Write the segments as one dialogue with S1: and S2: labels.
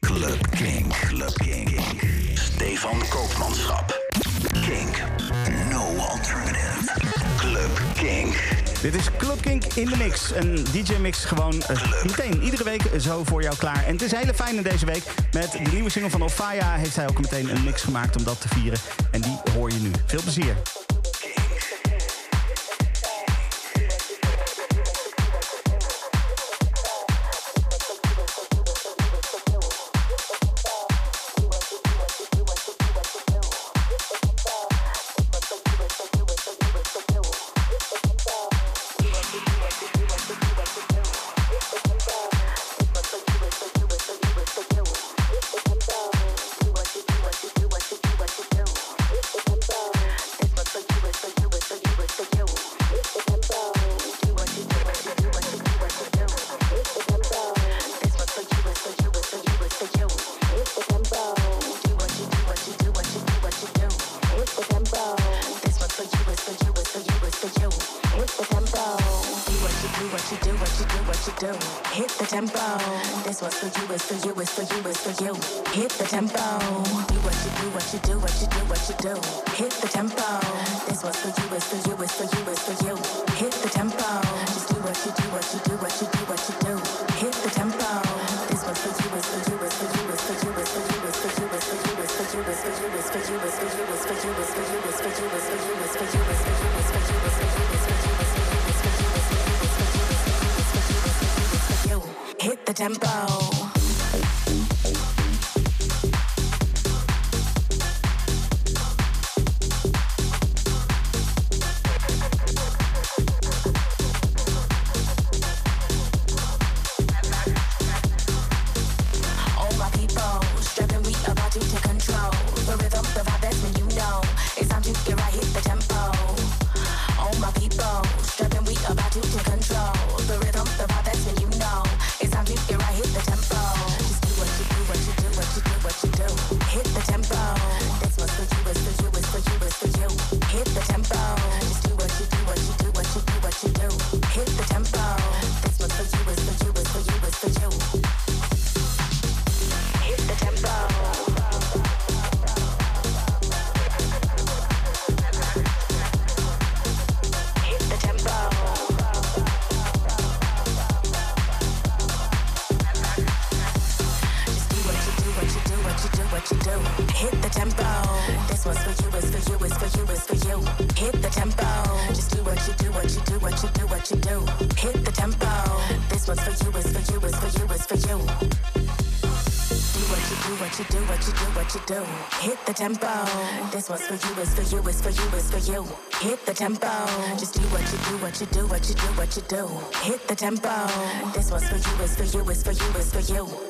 S1: Club Kink. Club Stefan Koopmanschap. Kink. No alternative. Club King.
S2: Dit is Club Kink in de mix. Een DJ-mix gewoon eh, meteen iedere week zo voor jou klaar. En het is hele fijn in deze week. Met de nieuwe single van Ofaya heeft hij ook meteen een mix gemaakt om dat te vieren. En die hoor je nu. Veel plezier.
S3: tempo. Do what you do, what you do, what you do, what you do. This one's for you, it's for you, it's for you, it's for you. Hit the tempo. Just do what you do, what you do, what you do, what you do. Hit the tempo. This one's for you, it's for you, it's for you, it's for you.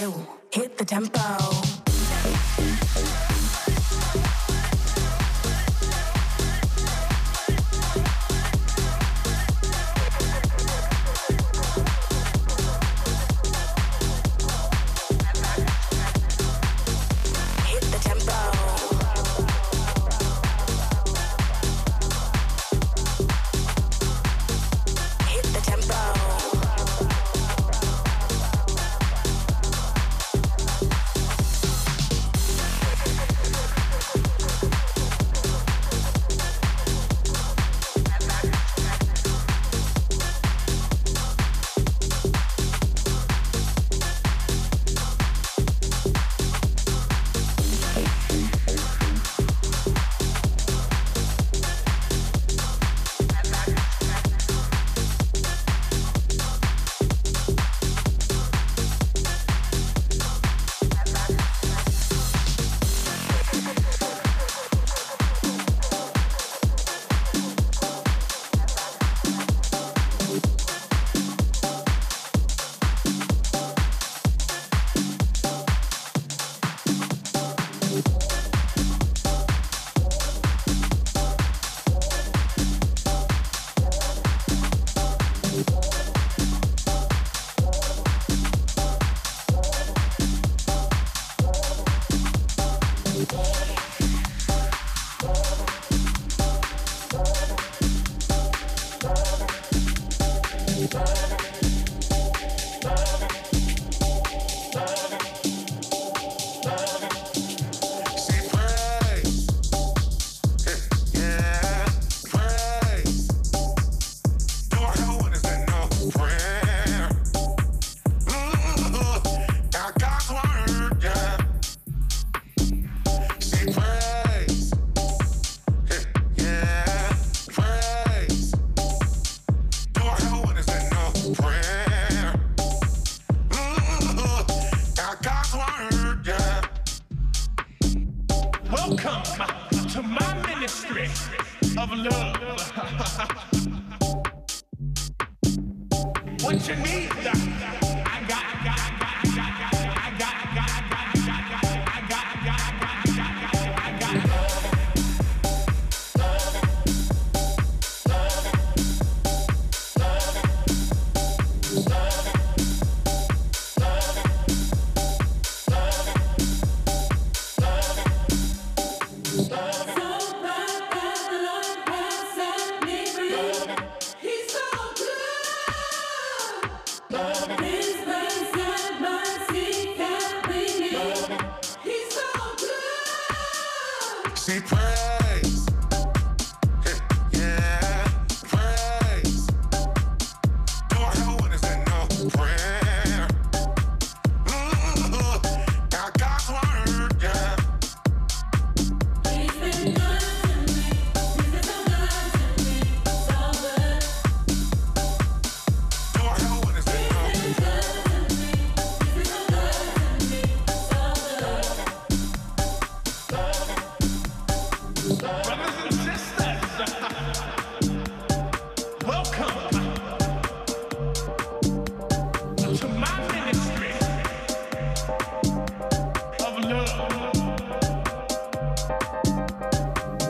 S3: Yo, hit the tempo.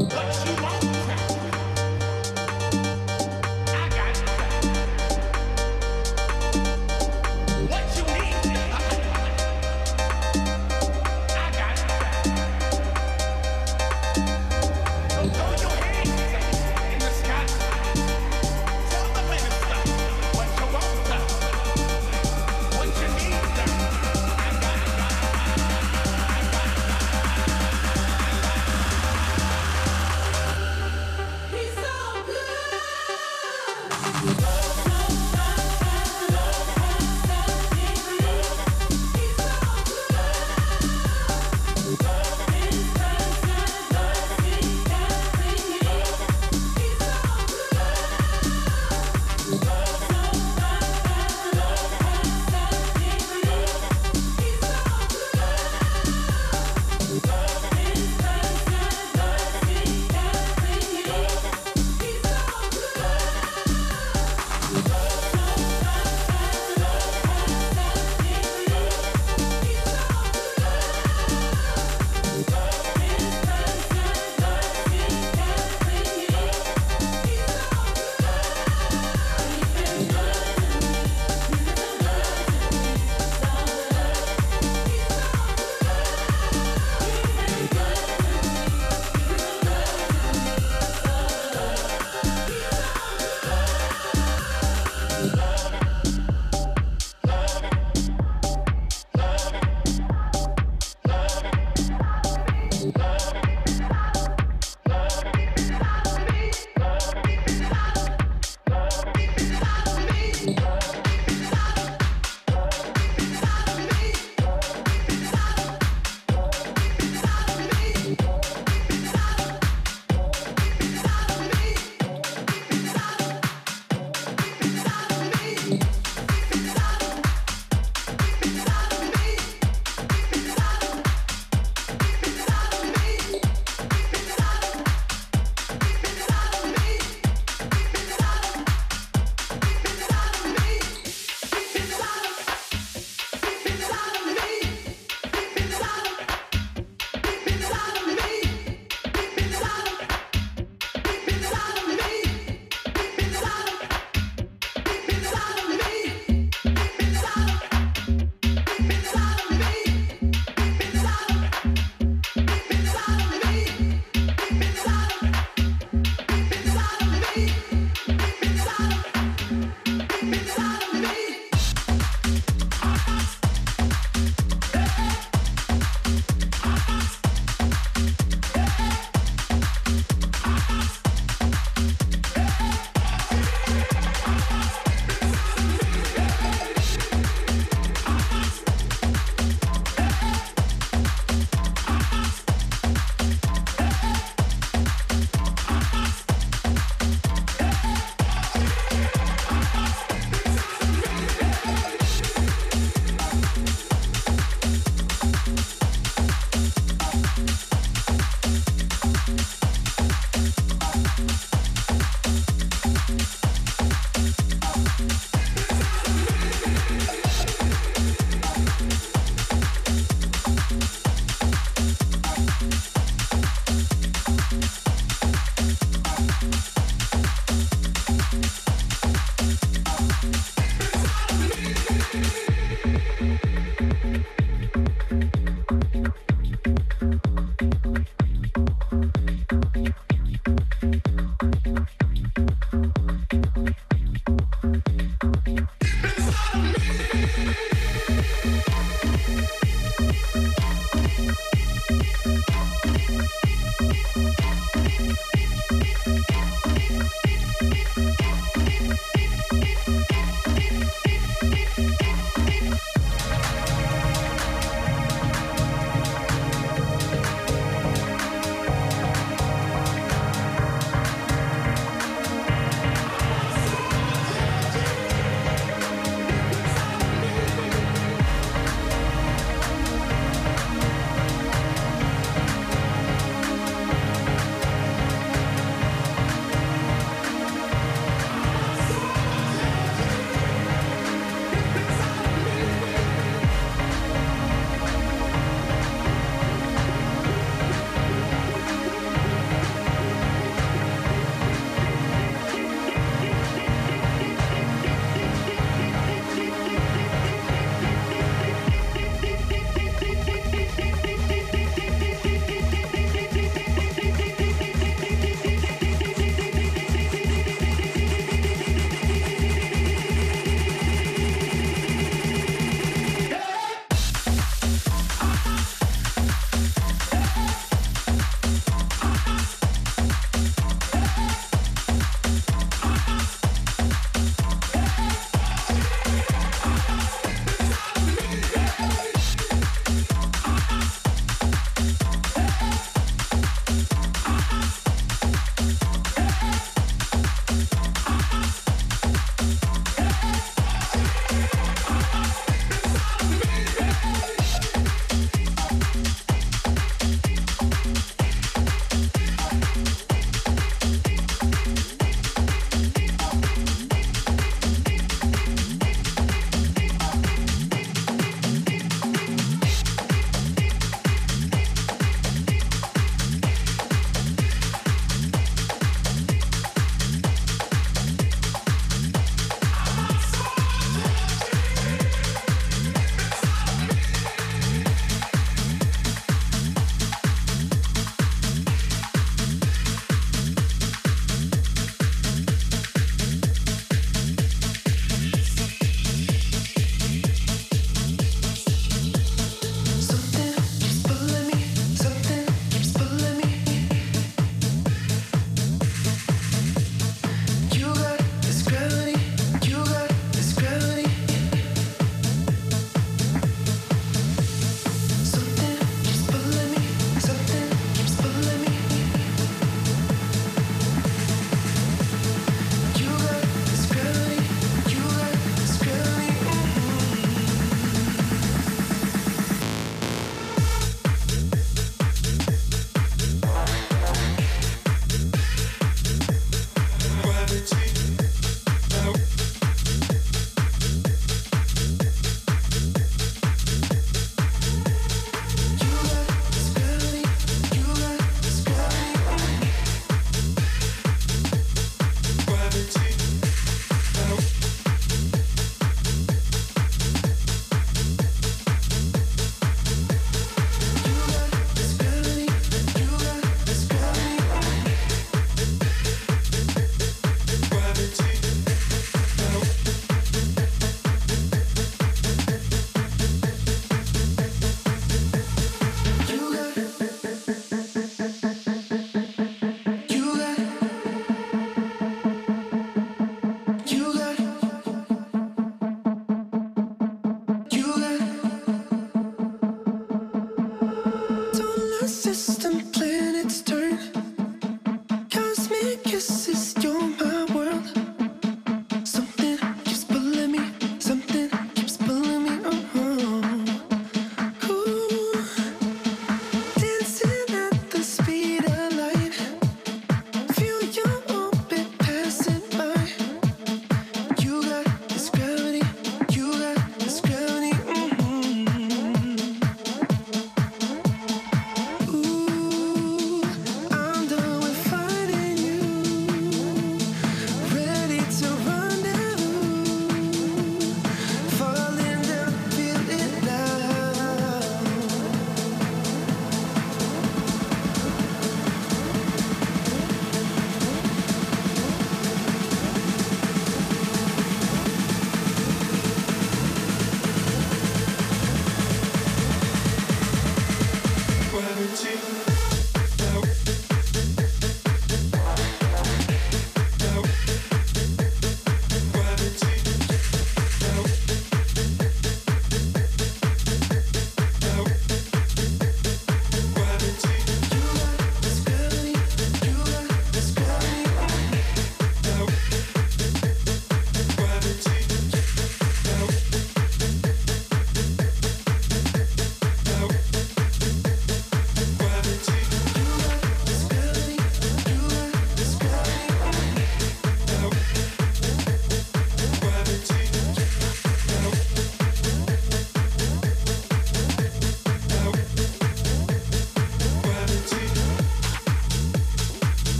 S3: Hey!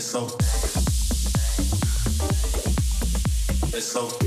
S3: It's so. It's
S4: so.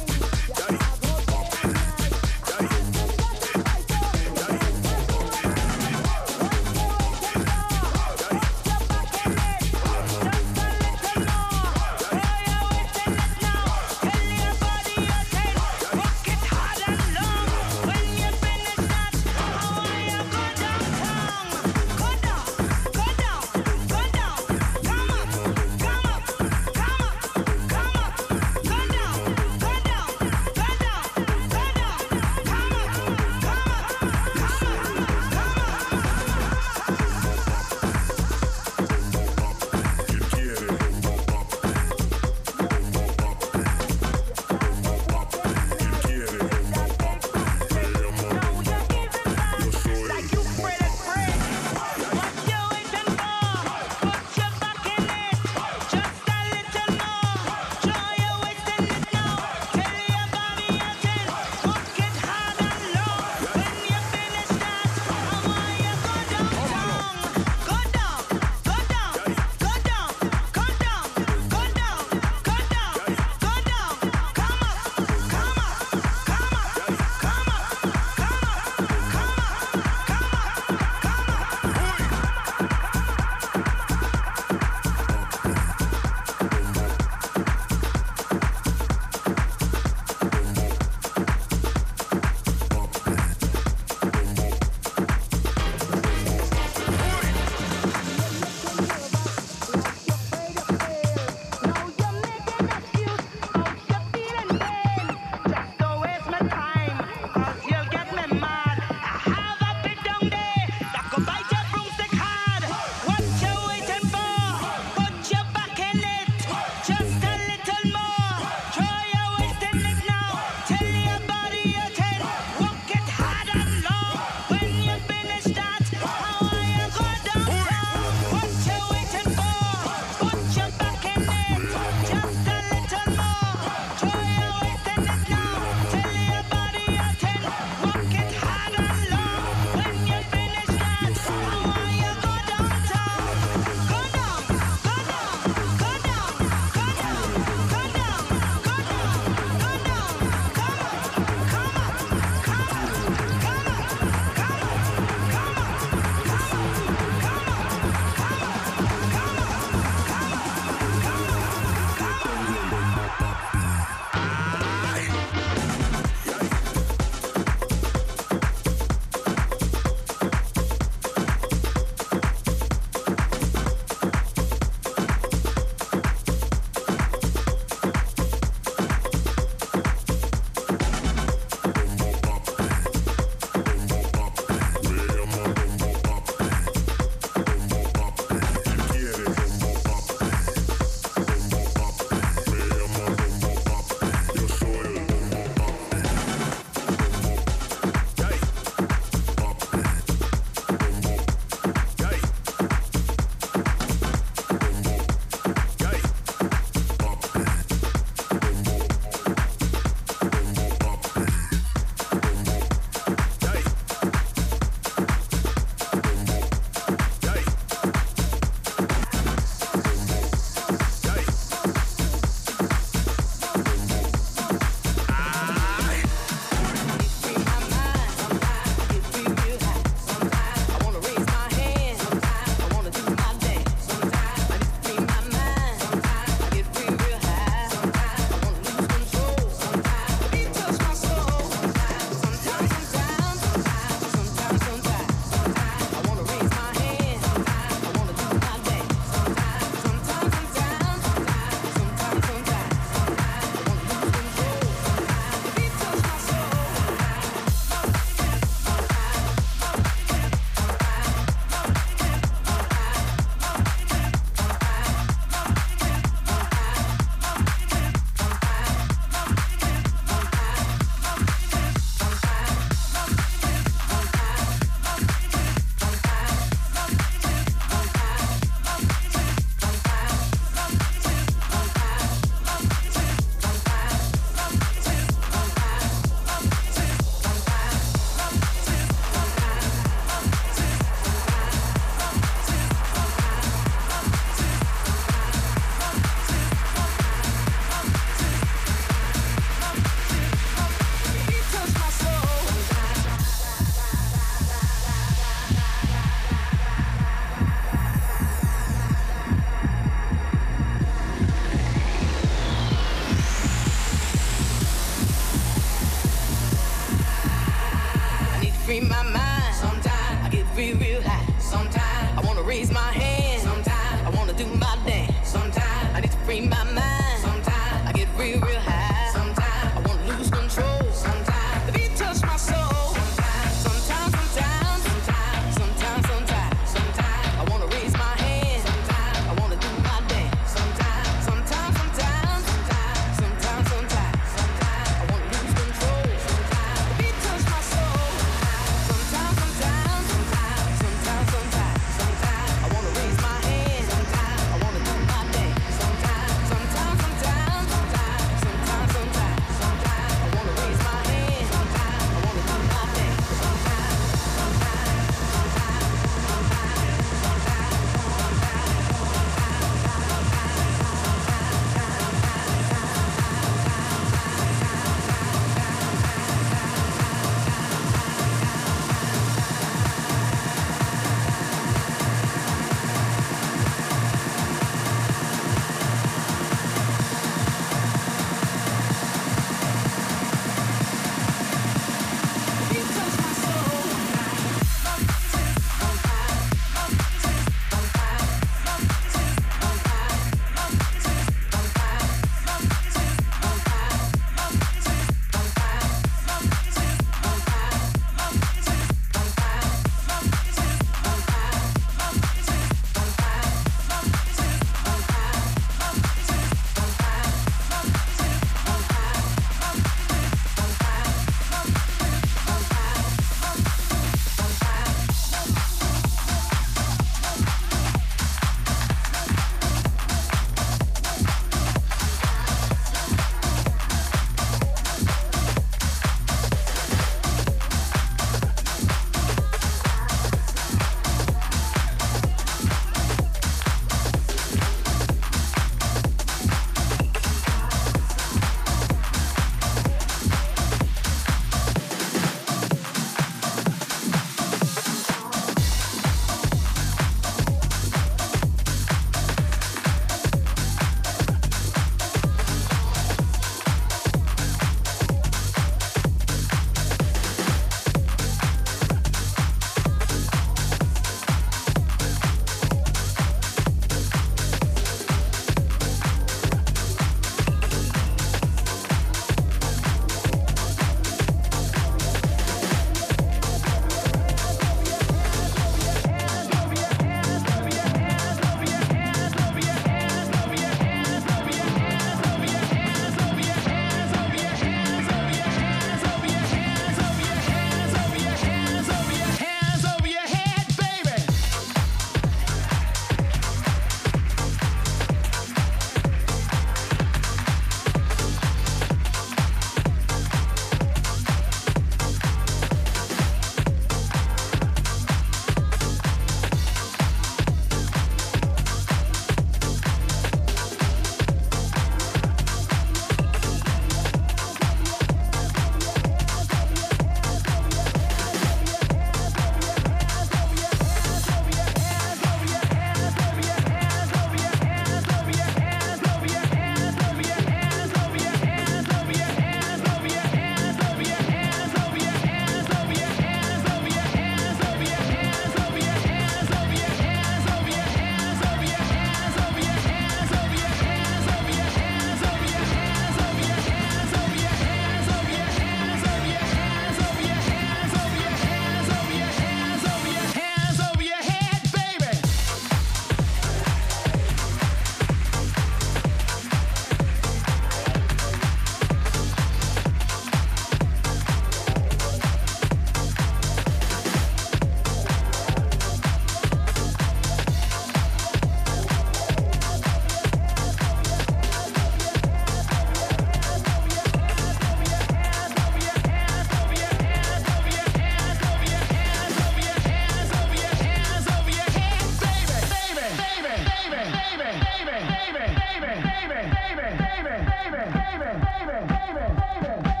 S4: baby, baby, baby, baby, baby, baby, baby, baby,
S5: baby, baby, baby.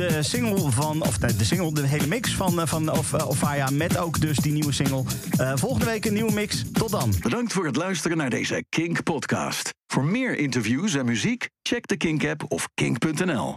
S5: De single van, of de single, de hele mix van, eh, van of, eh, Ofaya. Met ook dus die nieuwe single. Eh, volgende week een nieuwe mix. Tot dan.
S6: Bedankt voor het luisteren naar deze Kink podcast. Voor meer interviews en muziek, check de Kink app of kink.nl.